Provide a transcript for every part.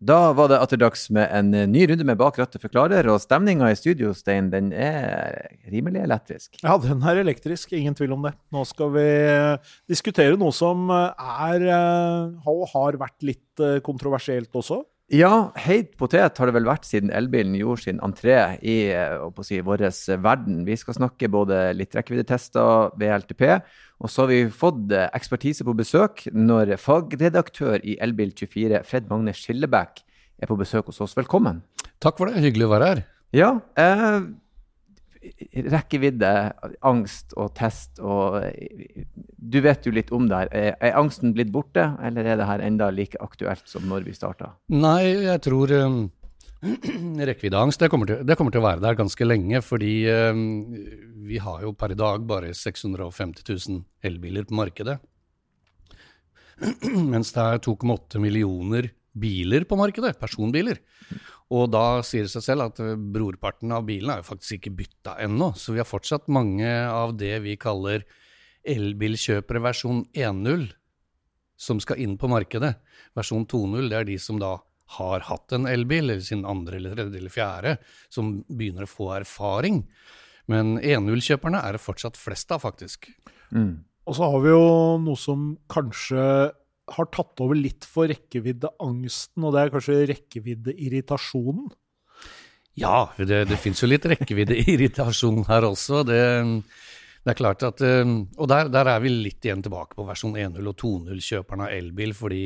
Da var det atter dags med en eh, ny runde med Bak rattet forklarer, og stemninga i studio, Stein, den er rimelig elektrisk. Ja, den er elektrisk, ingen tvil om det. Nå skal vi eh, diskutere noe som eh, er og har vært litt kontroversielt også. Ja, heit potet har det vel vært siden elbilen gjorde sin entré i si, vår verden. Vi skal snakke både litt rekkeviddetester ved LTP, og så har vi fått ekspertise på besøk når fagredaktør i Elbil24, Fred Magne Skillebekk, er på besøk hos oss. Velkommen. Takk for det. Hyggelig å være her. Ja. Eh, rekkevidde, angst og test og Du vet jo litt om det her. Er, er angsten blitt borte, eller er det her enda like aktuelt som når vi starta? Nei, jeg tror um, rekkeviddeangst det kommer, til, å være der ganske lenge. Fordi eh, vi har jo per i dag bare 650 000 elbiler på markedet. Mens det er 2,8 millioner biler på markedet, personbiler. Og da sier det seg selv at eh, brorparten av bilene er jo faktisk ikke bytta ennå. Så vi har fortsatt mange av det vi kaller elbilkjøpere versjon 1.0 som skal inn på markedet. Versjon 2.0 det er de som da har hatt en elbil, eller sin andre eller tredje eller fjerde, som begynner å få erfaring. Men 1.0-kjøperne er det fortsatt flest av, faktisk. Mm. Og så har vi jo noe som kanskje har tatt over litt for rekkeviddeangsten, og det er kanskje rekkeviddeirritasjonen? Ja, det, det fins jo litt rekkeviddeirritasjon her også. Det, det, er klart at eh, Og der, der, er vi litt igjen tilbake på versjon 1.0 og 2.0-kjøperne av elbil, fordi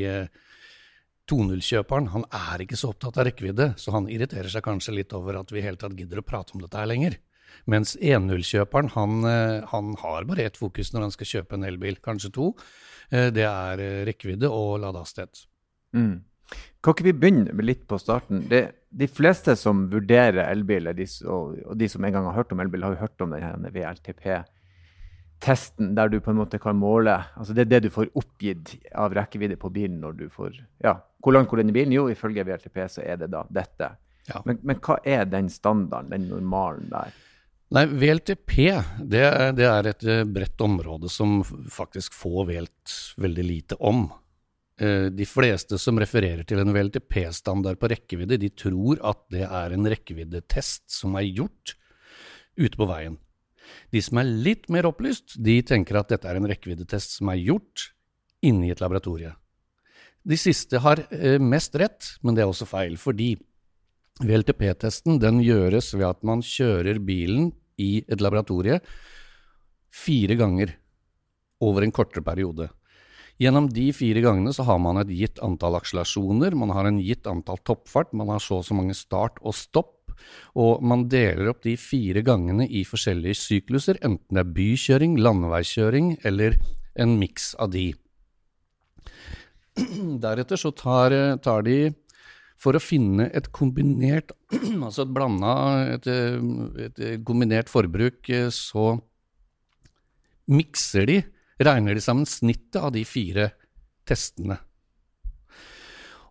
2.0-kjøperen eh, han er ikke så opptatt av rekkevidde, så han irriterer seg kanskje litt over at vi i hele tatt gidder å prate om dette her lenger. Mens 1.0-kjøperen han, eh, han, har bare ett fokus når han skal kjøpe en elbil, kanskje to. Eh, det er eh, rekkevidde og ladehastighet. Mm. Kan ikke vi begynne litt på starten? Det, de fleste som vurderer elbil, og, og, de som en gang har hørt om elbil, har jo hørt om denne VLTP-testen, der du på en måte kan måle altså Det er det du får oppgitt av rekkevidde på bilen når du får ja, Hvor langt går denne bilen? Jo, ifølge VLTP så er det da dette. Ja. Men, men, hva er den standarden, den normalen der? Nei, VLTP det, det, er et eh, bredt område som faktisk få vet veldig lite om. Eh, de fleste som refererer til en VLTP-standard på rekkevidde, de tror at det er en rekkeviddetest som er gjort ute på veien. De som er litt mer opplyst, de tenker at dette er en rekkeviddetest som er gjort inne i et laboratorie. De siste har eh, mest rett, men det er også feil, fordi VLTP-testen den gjøres ved at man kjører bilen i et laboratorie fire ganger over en kortere periode. Gjennom de fire gangene så har man et gitt antall akselerasjoner, man har en gitt antall toppfart, man har så og så mange start og stopp, og man deler opp de fire gangene i forskjellige sykluser, enten det er bykjøring, landeveikjøring eller en miks av de. Deretter så tar, tar de for å finne et kombinert, altså et blanda, et, et, kombinert forbruk, eh, så mikser de, regner de sammen snittet av de fire testene.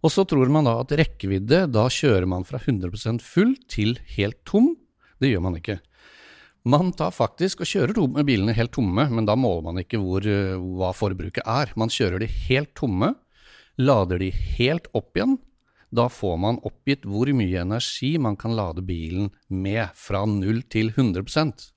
Og så tror man da at rekkevidde, da kjører man fra 100% full til helt tom. Det gjør man ikke. Man tar faktisk og kjører bilene helt tomme, men da måler man ikke hvor, hva forbruket er. Man kjører de helt tomme, lader de helt opp igjen, da får man oppgitt hvor mye energi man kan lade bilen med, fra 0 til 100%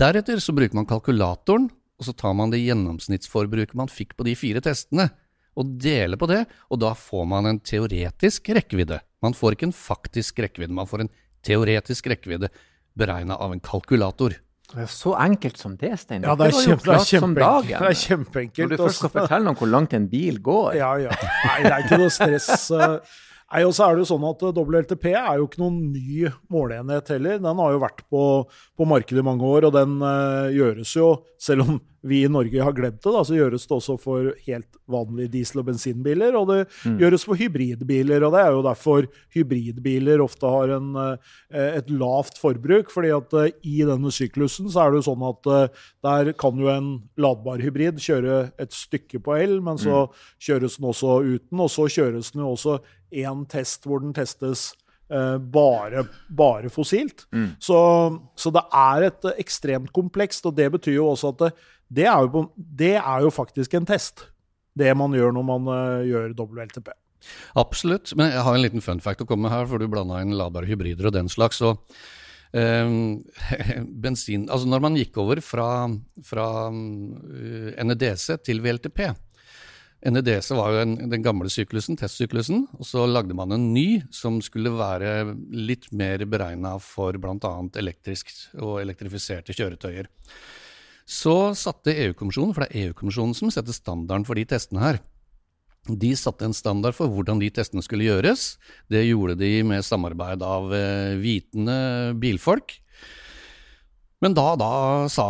Deretter så bruker man kalkulatoren, og så tar man det gjennomsnittsforbruket man fikk på de fire testene, og deler på det, og da får man en teoretisk rekkevidde. Man får ikke en faktisk rekkevidde, man får en teoretisk rekkevidde beregna av en kalkulator. Så enkelt som det, Stein. Ja, det er, kjempe, det, er det er kjempeenkelt. Når du først skal fortelle om hvor langt en bil går. Ja, ja. Nei, det er ikke noe stress. Nei, og så er det jo sånn at eh, WLTP er jo ikke noen ny måleenhet heller. Den har jo vært på, på markedet i mange år, og den uh, gjøres jo, selv om vi i Norge har glemt det, da, så gjøres det også for helt vanlige diesel- og bensinbiler. Og det mm. gjøres for hybridbiler, og det er jo derfor hybridbiler ofte har en, uh, et lavt forbruk. fordi at uh, i denne syklusen så er det jo sånn at der kan jo en ladbar hybrid kjøre et stykke på el, men så mm. kjøres den også uten, og så kjøres den jo også én test hvor den testes eh, bare, bare, fossilt. Mm. Så, så, det er et eh, ekstremt komplekst, og det betyr jo også at det, det, er, jo, det er, jo, faktisk en test. Det man gjør når man uh, gjør WLTP. Absolutt. Men jeg har en liten fun fact å komme med her, for du blanda inn ladbare hybrider og den slags. og Um, bensin Altså når man gikk over fra, fra uh, NEDC til VLTP NEDC var jo en, den gamle syklusen, testsyklusen, og så lagde man en ny som skulle være litt mer beregna for bl.a. elektrisk og elektrifiserte kjøretøyer. Så satte EU-kommisjonen, for det er EU-kommisjonen som setter standarden for de testene her, de satte en standard for hvordan de testene skulle gjøres. Det gjorde de med samarbeid av eh, vitende bilfolk. Men da, da, sa,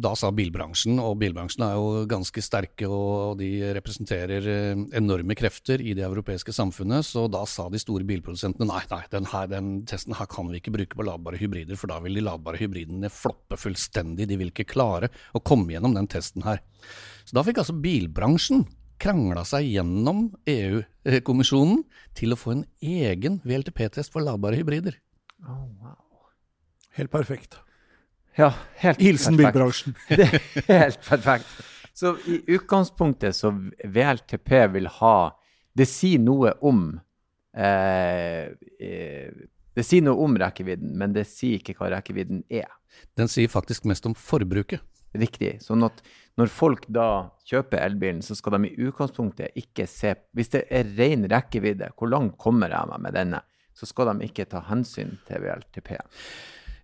da, sa, bilbransjen, og bilbransjen er jo ganske sterke og de representerer eh, enorme krefter i det europeiske samfunnet, så da sa de store bilprodusentene nei, nei, den, her, den testen her kan vi ikke bruke på ladbare hybrider, for da vil de ladbare hybridene floppe fullstendig, de vil ikke klare å komme gjennom den testen her. Så da fikk altså bilbransjen krangla seg gjennom EU-kommisjonen til å få en egen VLTP-test for ladbare hybrider. Oh, wow. Helt perfekt. Ja, helt Hilsen bilbransjen. Det er helt perfekt. Så i utgangspunktet så VLTP vil ha Det sier noe om eh, eh, Det sier noe om rekkevidden, men det sier ikke hva rekkevidden er. Den sier faktisk mest om forbruket. Riktig. Sånn at når folk da kjøper elbilen, så skal de i utgangspunktet ikke se Hvis det er ren rekkevidde, hvor langt kommer jeg meg med denne? Så skal de ikke ta hensyn til VLTP.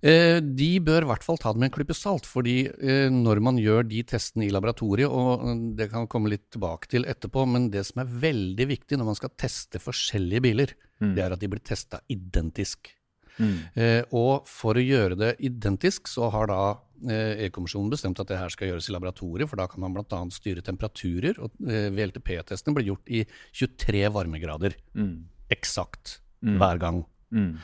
Eh, de bør i hvert fall ta det med en klype salt, fordi eh, når man gjør de testene i laboratoriet, og det kan komme litt tilbake til etterpå, men det som er veldig viktig når man skal teste forskjellige biler, mm. det er at de blir testa identisk. Mm. Eh, og for å gjøre det identisk, så har da eh, EU-kommisjonen bestemt at det her skal gjøres i laboratoriet, for da kan man bl.a. styre temperaturer. Og eh, VLTP-testene blir gjort i 23 varmegrader. Mm. Eksakt. Mm. Hver gang. Mm.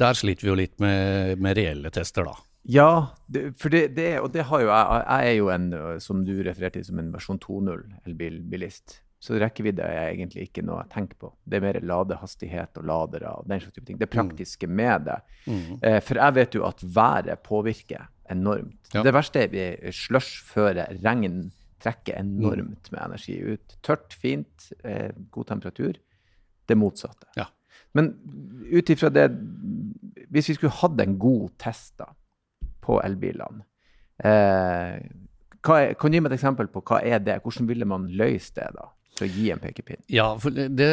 Der sliter vi jo litt med, med reelle tester, da. Ja, det, for det, det, og det har jo jeg. Jeg er jo en, som du refererte til, som en versjon 2.0 elbilbilist. Så rekkevidde er egentlig ikke noe jeg tenker på. Det er mer ladehastighet og ladere og den slags type ting. Det praktiske med det. Mm. Eh, for jeg vet jo at været påvirker enormt. Ja. Det verste er slushføre. Regn trekker enormt med energi ut. Tørt, fint, eh, god temperatur. Det motsatte. Ja. Men ut ifra det Hvis vi skulle hatt en god test da, på elbilene eh, Kan du gi meg et eksempel på hva er det? Hvordan ville man løst det? da? til å gi en pekepinn? Ja, for det,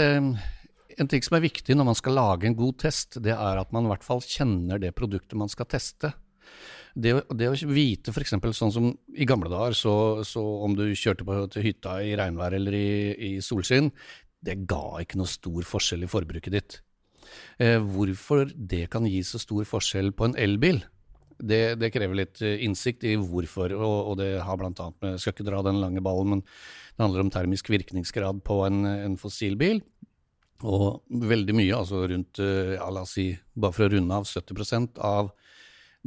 en ting som er viktig når man skal lage en god test, det er at man i hvert fall kjenner det produktet man skal teste. Det, det å vite f.eks. sånn som i gamle dager, så, så om du kjørte på, til hytta i regnvær eller i, i, solskinn, det ga ikke noe stor forskjell i forbruket ditt. Eh, hvorfor det kan gi så stor forskjell på en elbil, det, det, krever litt eh, innsikt i hvorfor, og, og det har bl.a. med Skal ikke dra den lange ballen, men det handler om termisk virkningsgrad på en, en fossilbil. Og veldig mye, altså rundt eh, ja, la oss si, bare for å runde av 70% av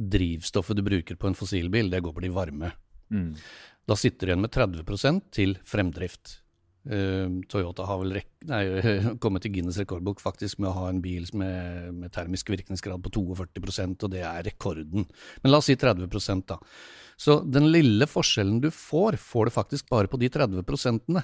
drivstoffet du bruker på en fossilbil, det går på de varme. Mm. Da sitter du igjen med 30% til fremdrift. Uh, Toyota har vel nei, kommet til Guinness rekordbok faktisk med å ha en bil med, med termisk virkningsgrad på 42% og det er rekorden. Men la oss si 30 da. Så den lille forskjellen du får, får du faktisk bare på de 30 prosentene.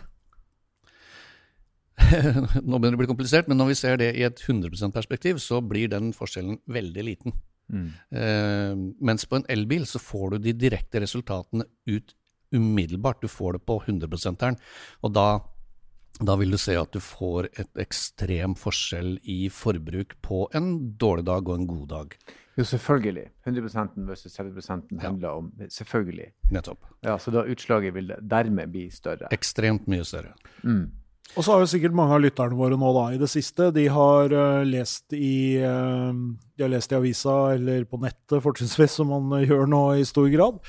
Nå begynner det å bli komplisert, men når vi ser det i et 100 %-perspektiv, så blir den forskjellen veldig liten. Mm. Uh, mens på en elbil så får du de direkte resultatene ut umiddelbart. Du får det på 100-prosenteren. Og da, da, vil du se at du får et ekstrem forskjell i forbruk på en dårlig dag og en god dag. Jo, selvfølgelig. 100% versus 30 handler ja. om Selvfølgelig. Nettopp. Ja, Så da utslaget vil dermed bli større? Ekstremt mye større. Mm. Og så har jo sikkert mange av lytterne våre nå da, i det siste de har, uh, lest i, uh, de har lest i avisa eller på nettet, fortrinnsvis, som man uh, gjør nå i stor grad,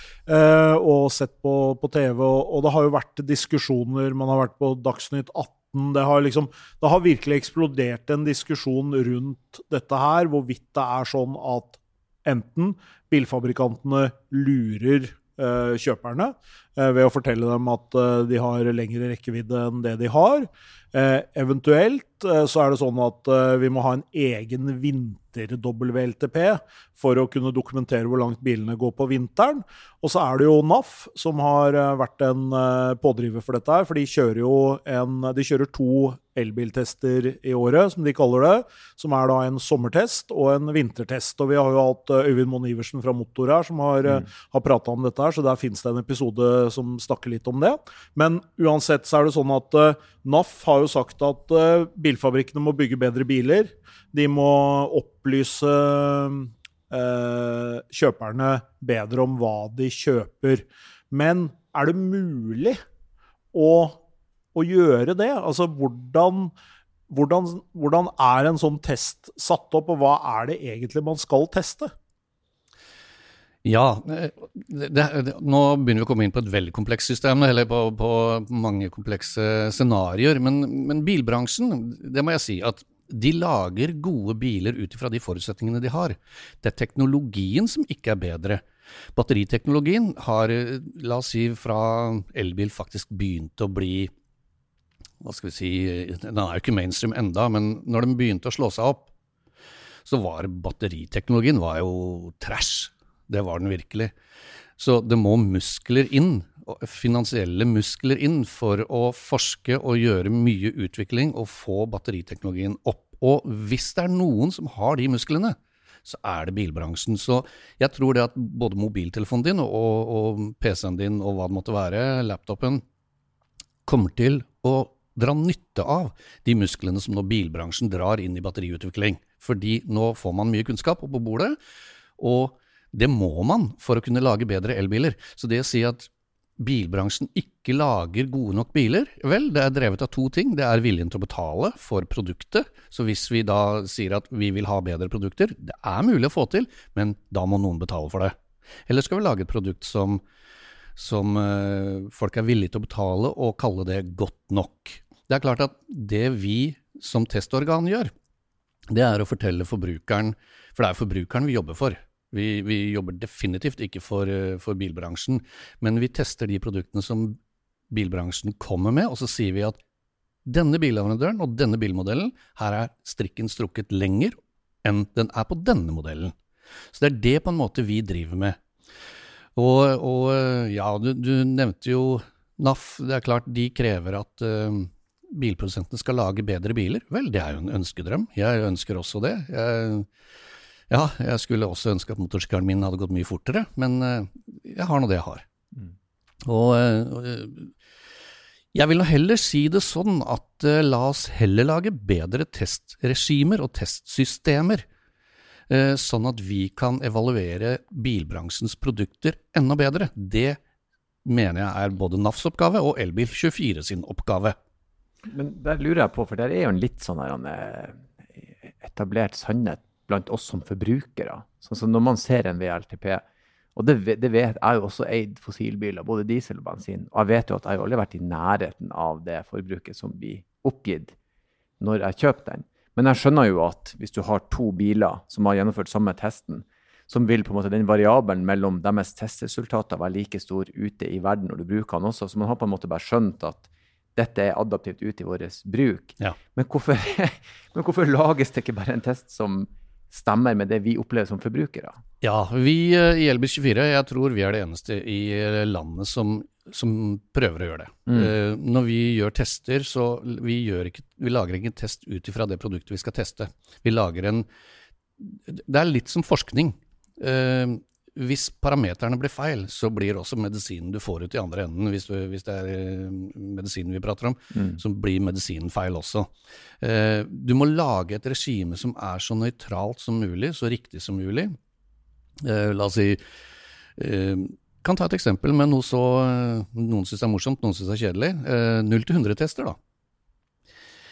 og sett på, på TV. Og, og, det har jo vært diskusjoner. Man har vært på Dagsnytt 18. Det har, liksom, det har virkelig eksplodert en diskusjon rundt dette her, hvorvidt det er sånn at enten bilfabrikantene lurer kjøperne, eh, ved å fortelle dem at eh, de har lengre rekkevidde enn det de har. Eh, eventuelt eh, så er det sånn at eh, vi må ha en egen vinter-WLTP for å kunne dokumentere hvor langt bilene går på vinteren. Og så er det jo NAF som har eh, vært en eh, pådriver for dette her, for de kjører jo en, de kjører to elbiltester i året, som de kaller det. Som er da en sommertest og en vintertest. Og vi har jo hatt eh, Øyvind Moen Iversen fra Motor her som har, mm. har prata om dette her, så der fins det en episode som snakker litt om det. Men uansett så er det sånn at NAF har jo sagt at bilfabrikkene må bygge bedre biler. De må opplyse eh, kjøperne bedre om hva de kjøper. Men er det mulig å, å gjøre det? Altså, hvordan, hvordan, hvordan er en sånn test satt opp, og hva er det egentlig man skal teste? Ja, det, det, nå begynner vi å komme inn på et veldig komplekst system, eller på, på mange komplekse scenarioer. Men, men, bilbransjen, det må jeg si, at de lager gode biler ut ifra de forutsetningene de har. Det er teknologien som ikke er bedre. Batteriteknologien har, la oss si, fra elbil faktisk begynt å bli hva skal vi si, Den er jo ikke mainstream enda, men når den begynte å slå seg opp, så var batteriteknologien var jo trash. Det var den virkelig. Så det må muskler inn, finansielle muskler inn, for å forske og gjøre mye utvikling og få batteriteknologien opp. Og hvis det er noen som har de musklene, så er det bilbransjen. Så jeg tror det at både mobiltelefonen din og, og PC-en din og hva det måtte være, laptopen, kommer til å dra nytte av de musklene som nå bilbransjen drar inn i batteriutvikling. Fordi nå får man mye kunnskap på bordet, og det må man for å kunne lage bedre elbiler. Så det å si at bilbransjen ikke lager gode nok biler, vel, det er drevet av to ting. Det er viljen til å betale for produktet. Så hvis vi da sier at vi vil ha bedre produkter, det er mulig å få til, men da må noen betale for det. Eller skal vi lage et produkt som, som uh, folk er villige til å betale, og kalle det godt nok? Det er klart at det vi som testorgan gjør, det er å fortelle forbrukeren, for det er forbrukeren vi jobber for. Vi, vi jobber definitivt ikke for, eh, for, bilbransjen, men vi tester de produktene som bilbransjen kommer med, og så sier vi at denne billeverandøren og denne bilmodellen, her er strikken strukket lenger enn den er på denne modellen. Så det er det på en måte vi driver med. Og, og eh, ja, du, du, nevnte jo NAF. Det er klart de krever at uh, bilprodusentene skal lage bedre biler. Vel, det er jo en ønskedrøm. Jeg ønsker også det. Jeg ja, jeg skulle også ønske at motorsykkelen min hadde gått mye fortere, men eh, jeg har nå det jeg har. Mm. Og, eh, jeg vil nå heller si det sånn at uh, la oss heller lage bedre testregimer og testsystemer, sånn at vi kan evaluere bilbransjens produkter enda bedre. Det mener jeg er både NAFs oppgave og Elbil24 sin oppgave. Men der lurer jeg på, for der er jo en litt sånn etablert sannhet blant oss som forbrukere. Sånn som når man ser en VLTP. Og det, det vet jeg har jo også eid fossilbiler, både diesel og bensin. Og jeg vet jo at jeg har aldri vært i nærheten av det forbruket som blir oppgitt når jeg kjøper den. Men jeg skjønner jo at hvis du har to biler som har gjennomført samme testen, som vil på en måte den variabelen mellom deres testresultater være like stor ute i verden når du bruker den også. Så man har på en måte bare skjønt at dette er adaptivt ut i vår bruk. Ja. Men, hvorfor, men hvorfor lages det ikke bare en test som stemmer med det vi opplever som forbrukere? Ja, vi eh, i Elbil24, jeg tror vi er det eneste i eh, landet som, som prøver å gjøre det. Mm. Uh, når vi gjør tester, så vi, ikke, vi lager ikke en test ut ifra det produktet vi skal teste. Vi lager en Det er litt som forskning. Uh, hvis parameterne blir feil, så blir også medisinen du får ut i andre enden, hvis, du, hvis det er eh, medisinen vi prater om, mm. så blir medisinen feil også. Eh, du må lage et regime som er så nøytralt som mulig, så riktig som mulig. Eh, la oss si eh, Kan ta et eksempel med noe så Noen syns er morsomt, noen syns er kjedelig. Null 0 til 100-tester, da.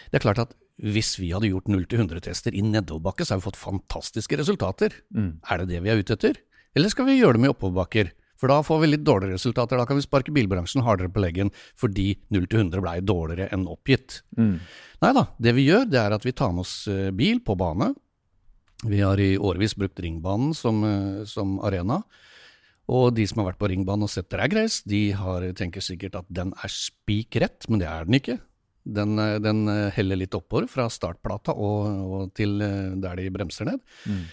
Det er klart at hvis vi hadde gjort 0 til 100-tester i nedoverbakke, så hadde vi fått fantastiske resultater. Mm. Er det det vi er ute etter? Eller skal vi gjøre det med oppoverbakker? For da får vi litt dårligere resultater. Da kan vi sparke bilbransjen hardere på leggen fordi 0 til 100 blei dårligere enn oppgitt. Mm. Nei da, det vi gjør, det er at vi tar med oss eh, bil på bane. Vi har i årevis brukt Ringbanen som, eh, som arena. Og de som har vært på ringbanen og sett drag race, de har, tenker sikkert at den er spik rett, men det er den ikke. Den, eh, den heller litt oppover fra startplata og, og til der de bremser ned. Mm.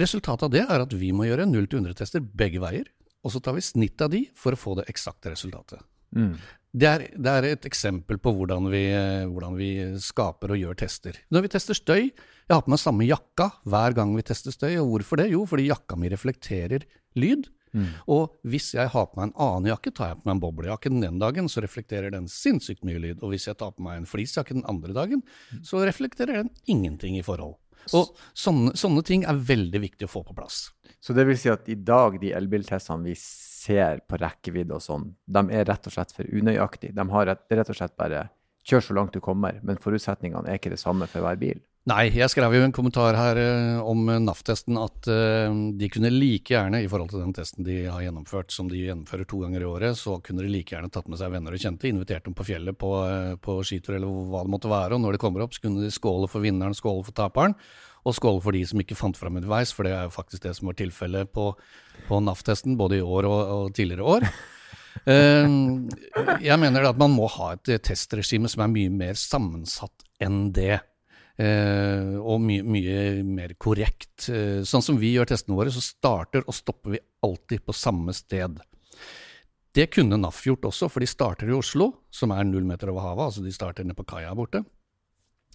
Resultatet av det er at vi må gjøre 0-100-tester begge veier, og så tar vi snitt av de for å få det eksakte resultatet. Mm. Det, er, det, er, et eksempel på hvordan vi, hvordan vi, skaper og gjør tester. Når vi tester støy, jeg har på meg samme jakka hver gang vi tester støy. Og hvorfor det? Jo, fordi jakka mi reflekterer lyd. Mm. Og hvis jeg har på meg en annen jakke, tar jeg på meg en boblejakke den ene dagen, så reflekterer den sinnssykt mye lyd. Og hvis jeg tar på meg en fleecejakke den andre dagen, mm. så reflekterer den ingenting i forhold. Og sånne, sånne, ting er veldig viktig å få på plass. Så det vil si at i dag, de elbiltestene vi ser på rekkevidde og sånn, de er rett og slett for unøyaktige. De har rett, rett og slett bare kjør så langt du kommer, men forutsetningene er ikke det samme for hver bil. Nei, jeg skrev jo en kommentar her uh, om NAF-testen at uh, de kunne like gjerne, i forhold til den testen de har gjennomført, som de gjennomfører to ganger i året, så kunne de like gjerne tatt med seg venner og kjente, invitert dem på fjellet på, uh, på skitur eller hva det måtte være, og når de kommer opp, så kunne de skåle for vinneren, skåle for taperen, og skåle for de som ikke fant fram underveis, for det er jo faktisk det som var tilfellet på, på NAF-testen, både i år og, og tidligere år. jeg mener at man må ha et testregime som er mye mer sammensatt enn det. Uh, og mye, mye, mer korrekt. Uh, sånn som vi gjør testene våre, så starter og stopper vi alltid på samme sted. Det kunne NAF gjort også, for de starter i Oslo, som er null meter over havet. altså De starter nede på kaia borte.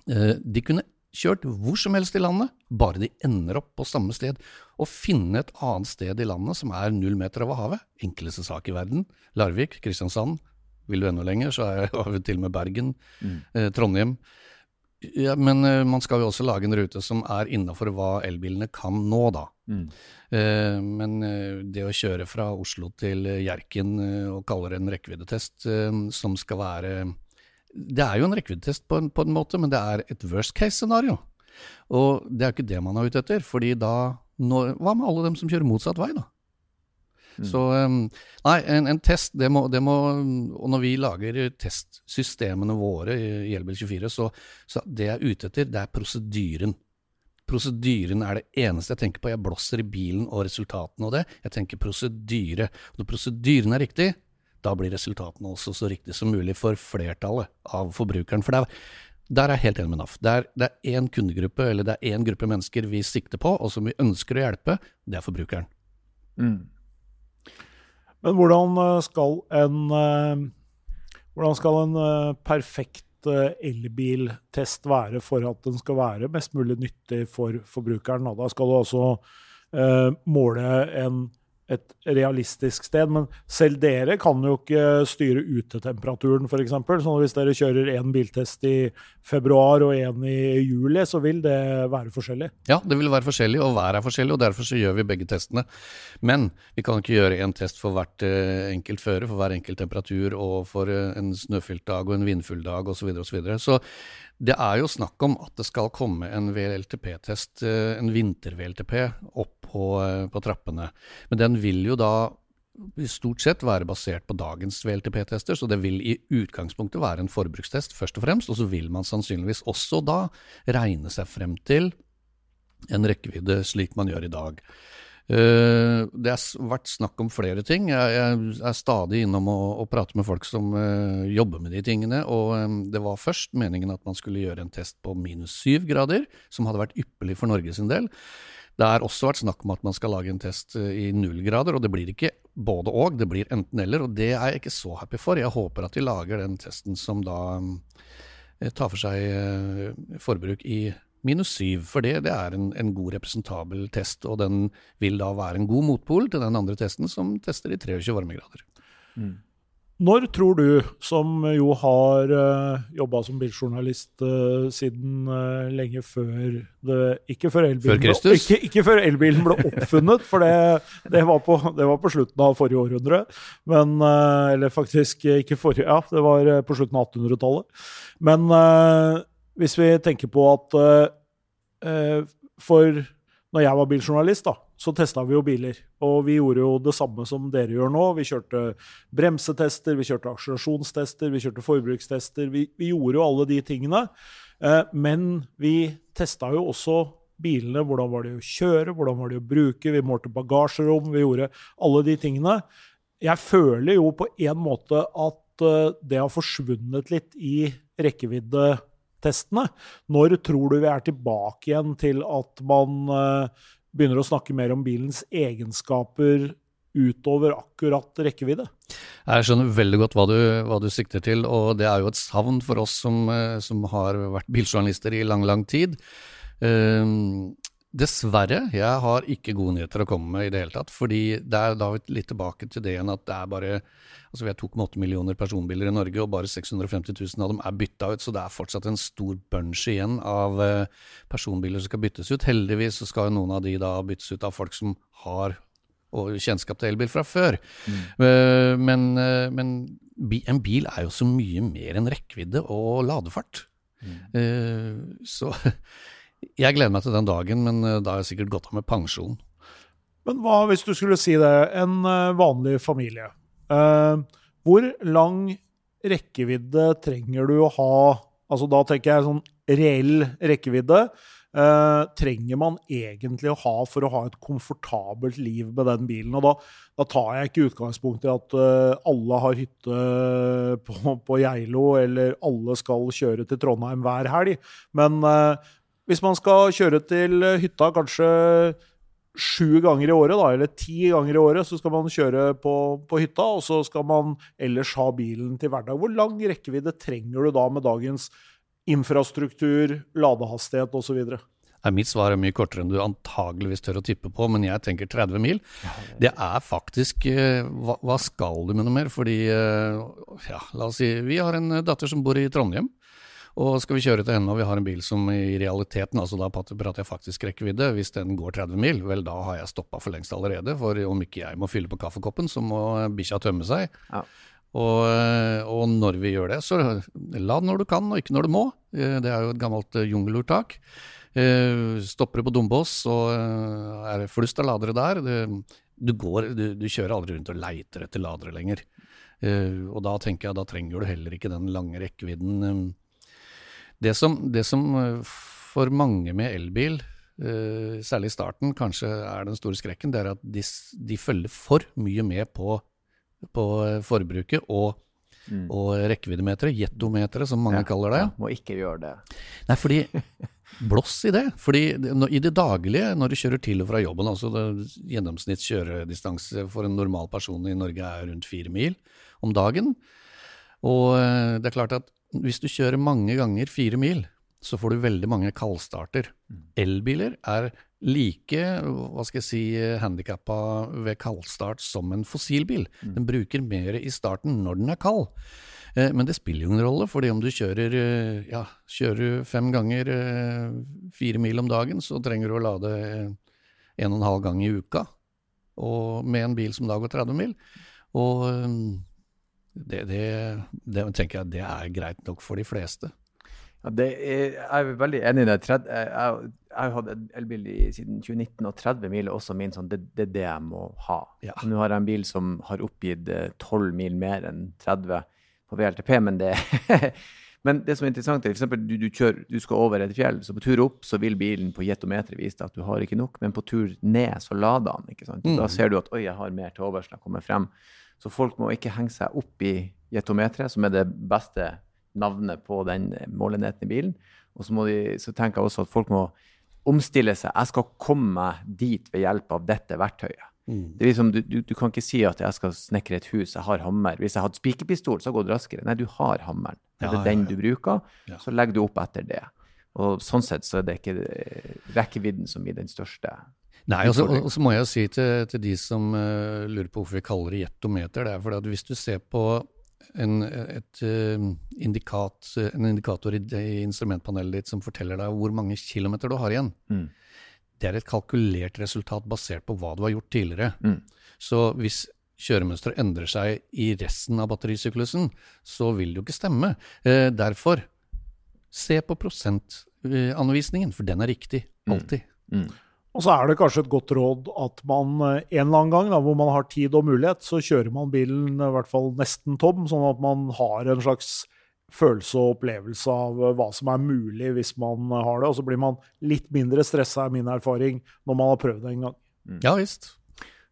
Uh, de kunne kjørt hvor som helst i landet, bare de ender opp på samme sted. Og finne et annet sted i landet som er null meter over havet. Enkleste sak i verden. Larvik, Kristiansand. Vil du enda lenger, så er vi til og med Bergen, mm. Trondheim. Ja, Men uh, man skal jo også lage en rute som er innafor hva elbilene kan nå, da. Mm. Uh, men uh, det å kjøre fra Oslo til Hjerkinn og kalle det en rekkeviddetest som skal være Det er jo en rekkeviddetest på, på, en måte, men det er et worst case-scenario. Og det er jo ikke det man er ute etter. fordi da når, Hva med alle dem som kjører motsatt vei, da? Mm. Så nei, en, en test, det må, det må, Og når vi lager testsystemene våre i, i Elbil24, så, så det jeg er ute etter, det er prosedyren. Prosedyren er det eneste jeg tenker på. Jeg blåser i bilen og resultatene og det. Jeg tenker prosedyre. Når prosedyren er riktig, da blir resultatene også så riktig som mulig for flertallet av forbrukeren. For er, der er jeg helt enig med NAF. Det er, det én kundegruppe, eller det er én gruppe mennesker vi sikter på, og som vi ønsker å hjelpe. Det er forbrukeren. Mm. Men hvordan eh, skal en, eh, hvordan skal en eh, perfekt elbiltest være for at den skal være mest mulig nyttig for forbrukeren? Da skal du altså måle en et realistisk sted. Men selv dere kan jo ikke styre utetemperaturen, f.eks. Så hvis dere kjører én biltest i februar og én i juli, så vil det være forskjellig? Ja, det vil være forskjellig, og været er forskjellig, og derfor så gjør vi begge testene. Men vi kan ikke gjøre én test for hvert uh, enkelt føre, for hver enkelt temperatur, og for uh, en snøfylt dag og en vindfull dag osv. Så, videre, og så, så det er jo snakk om at det skal komme en VLTP-test, uh, en vinter-VLTP, opp på, på trappene. Men den vil jo da stort sett være basert på dagens VLTP-tester, så det vil i utgangspunktet være en forbrukstest først og fremst, og så vil man sannsynligvis også da regne seg frem til en rekkevidde slik man gjør i dag. Uh, det har vært snakk om flere ting. Jeg, er stadig innom å, prate med folk som uh, jobber med de tingene. og Det var først meningen at man skulle gjøre en test på minus syv grader, som hadde vært ypperlig for Norge sin del. Det har også vært snakk om at man skal lage en test i null grader, og det blir ikke både og, det blir enten eller, og det er jeg ikke så happy for. Jeg håper at de lager den testen som da eh, tar for seg eh, forbruk i minus syv, for det, det er en, en, god representabel test, og den vil da være en god motpol til den andre testen som tester i 23 varmegrader. Mm. Når tror du, som jo har uh, eh, jobba som biljournalist uh, siden uh, lenge før det Ikke før elbilen, før ble, ikke, ikke før elbilen ble oppfunnet, for det, det, var på, det, var på, slutten av forrige århundre. Men uh, Eller faktisk ikke forrige Ja, det var på slutten av 1800-tallet. Men hvis vi tenker på at for når jeg var biljournalist, da, så testa vi jo biler. Og vi gjorde jo det samme som dere gjør nå. Vi kjørte bremsetester, vi kjørte akselerasjonstester, vi kjørte forbrukstester. Vi, vi, gjorde jo alle de tingene. Uh, men vi testa jo også bilene. Hvordan var de å kjøre, hvordan var de å bruke? Vi målte bagasjerom, vi gjorde alle de tingene. Jeg føler jo på en måte at det har forsvunnet litt i rekkeviddetestene. Når tror du vi er tilbake igjen til at man eh, begynner å snakke mer om bilens egenskaper utover akkurat rekkevidde? Jeg skjønner veldig godt hva du, hva du, sikter til, og det er jo et savn for oss som, eh, som har vært biljournalister i lang, lang tid. Uh, dessverre, jeg har ikke gode nyheter å komme med i det hele tatt. fordi det er da litt tilbake til det igjen at det er bare altså Vi har 2,8 millioner personbiler i Norge, og bare 650 000 av dem er bytta ut. Så det er fortsatt en stor bunch igjen av uh, personbiler som skal byttes ut. Heldigvis så skal jo noen av de da byttes ut av folk som har og kjennskap til elbil fra før. Mm. Uh, men, uh, men en bil er jo så mye mer enn rekkevidde og ladefart. Mm. Så jeg gleder meg til den dagen, men da har jeg sikkert gått av med pensjon. Men hva hvis du skulle si det, en vanlig familie. hvor lang rekkevidde trenger du å ha? Altså Da tenker jeg sånn reell rekkevidde. Uh, trenger man egentlig å ha for å ha et komfortabelt liv med den bilen? Og da, da tar jeg ikke utgangspunkt i at uh, alle har hytte på, på, Geilo, eller alle skal kjøre til Trondheim hver helg. Men uh, hvis man skal kjøre til hytta kanskje sju ganger i året, da, eller ti ganger i året, så skal man kjøre på, på, hytta, og så skal man ellers ha bilen til hverdag. Hvor lang rekkevidde trenger du da med dagens infrastruktur, ladehastighet osv.? Mitt svar er mye kortere enn du antageligvis tør å tippe på, men jeg tenker 30 mil. Det er faktisk eh, hva, hva skal du med noe mer? Fordi, eh, ja, la oss si Vi har en datter som bor i Trondheim. Og skal vi kjøre til henne og vi har en bil som i realiteten, altså da prater jeg faktisk rekkevidde, hvis den går 30 mil, vel da har jeg stoppa for lengst allerede. For om ikke jeg må fylle på kaffekoppen, så må bikkja tømme seg. Ja. Og, eh, og, når vi gjør det, så lad når du kan og ikke når du må. Eh, det er jo et gammelt eh, jungelordtak. Stopper du på Dombås, så er det flust av ladere der. Du, går, du, du, kjører aldri rundt og leiter etter ladere lenger. Og da tenker jeg, da trenger du heller ikke den lange rekkevidden. Det som, det som for mange med elbil, særlig i starten, kanskje er den store skrekken, det er at de, de følger for mye med på på eh, forbruket og, mm. og rekkeviddemeteret, jettometeret som mange ja, kaller det. Ja, må ikke gjøre det. Nei, fordi Blås i det. fordi i det daglige, når du kjører til og fra jobben, altså gjennomsnitts kjøredistanse for en normal person i Norge er rundt fire mil om dagen. Og eh, det er klart at hvis du kjører mange ganger fire mil, så får du veldig mange kaldstarter. Mm. Elbiler er like hva skal jeg si, handikappa ved kaldstart som en fossilbil. Mm. Den bruker mer i starten når den er kald. Eh, men det spiller jo ingen rolle, fordi om du kjører, eh, ja, kjører fem ganger eh, fire mil om dagen, så trenger du å lade en og en halv gang i uka. Og med en bil som da går 30 mil. Og det, det, det tenker jeg det er greit nok for de fleste. Ja, er, jeg er veldig enig i det. Jeg, jeg, har hatt elbil siden 2019, og 30 mil er også min sånn Det, det er det jeg må ha. Ja. Nå har jeg en bil som har oppgitt 12 eh, mil mer enn 30 på VLTP, men det Men det som er interessant, er f.eks. Du, du, du skal over et fjell, så på tur opp så vil bilen på jetometeret vise deg at du har ikke nok, men på tur ned så lader den. ikke sant? Mm. Da ser du at oi, jeg har mer til overs når jeg kommer frem. Så folk må ikke henge seg opp i jetometeret, som er det beste navnet på den målenheten i bilen. Og så, de, så, tenker jeg også at folk må omstille seg. Jeg skal komme meg dit ved hjelp av dette verktøyet. Mm. Det er liksom, du, du, du, kan ikke si at jeg skal snekre et hus, jeg har hammer. Hvis jeg hadde spikerpistol, så hadde det gått raskere. Nei, du har hammeren. Er det ja, den ja, ja. du bruker, så legger du opp etter det. Og sånn sett så er det ikke rekkevidden som blir den største. Nei, og så må jeg si til, til de som uh, lurer på hvorfor vi kaller det jetometer, det er fordi at hvis du ser på en, et, uh, indikat, en indikator i, i, instrumentpanelet ditt som forteller deg hvor mange kilometer du har igjen. Mm. Det er et kalkulert resultat basert på hva du har gjort tidligere. Mm. Så hvis kjøremønsteret endrer seg i resten av batterisyklusen, så vil det jo ikke stemme. Uh, derfor, se på prosentanvisningen, for den er riktig. Mm. Alltid. Mm. Og så er det kanskje et godt råd at man eh, en eller annen gang da, hvor man har tid og mulighet, så kjører man bilen i hvert fall nesten tom, sånn at man har en slags følelse og opplevelse av eh, hva som er mulig hvis man har det. Og så blir man litt mindre stressa, er min erfaring, når man har prøvd det en gang. Ja visst.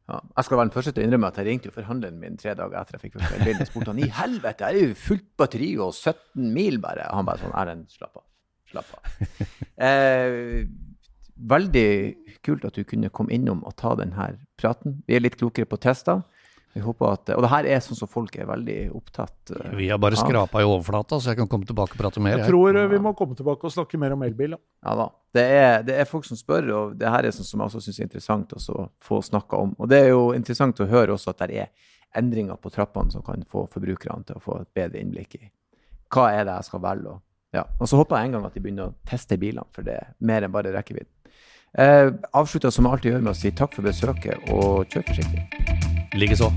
Ja, jeg skal være den første til å innrømme at jeg ringte jo forhandleren min tre dager etter jeg fikk første elbilen og spurte han i helvete, jeg er jo fullt batteri og 17 mil bare. Og han bare sånn Erlend, slapp av. Slapp av. Eh, veldig kult at du kunne komme innom og ta denne praten. Vi er litt klokere på tester. Vi håper at, Og det her er sånn som folk er veldig opptatt av. Vi har bare av. skrapa i overflata, så jeg kan komme tilbake og prate mer. Jeg tror eh, vi må komme tilbake og snakke mer om elbil. Ja. Ja da. Det er, det er folk som spør, og det her er sånn som jeg også syns er interessant også å få snakka om. Og det er jo interessant å høre også at det er endringer på trappene som kan få forbrukerne til å få et bedre innblikk i hva er det jeg skal velge. Og, ja. og så håper jeg en gang at de begynner å teste bilene, for det er mer enn bare rekkevidden. Eh, avslutter som jeg alltid gjør med å si takk for besøket, og kjør forsiktig. Likeså.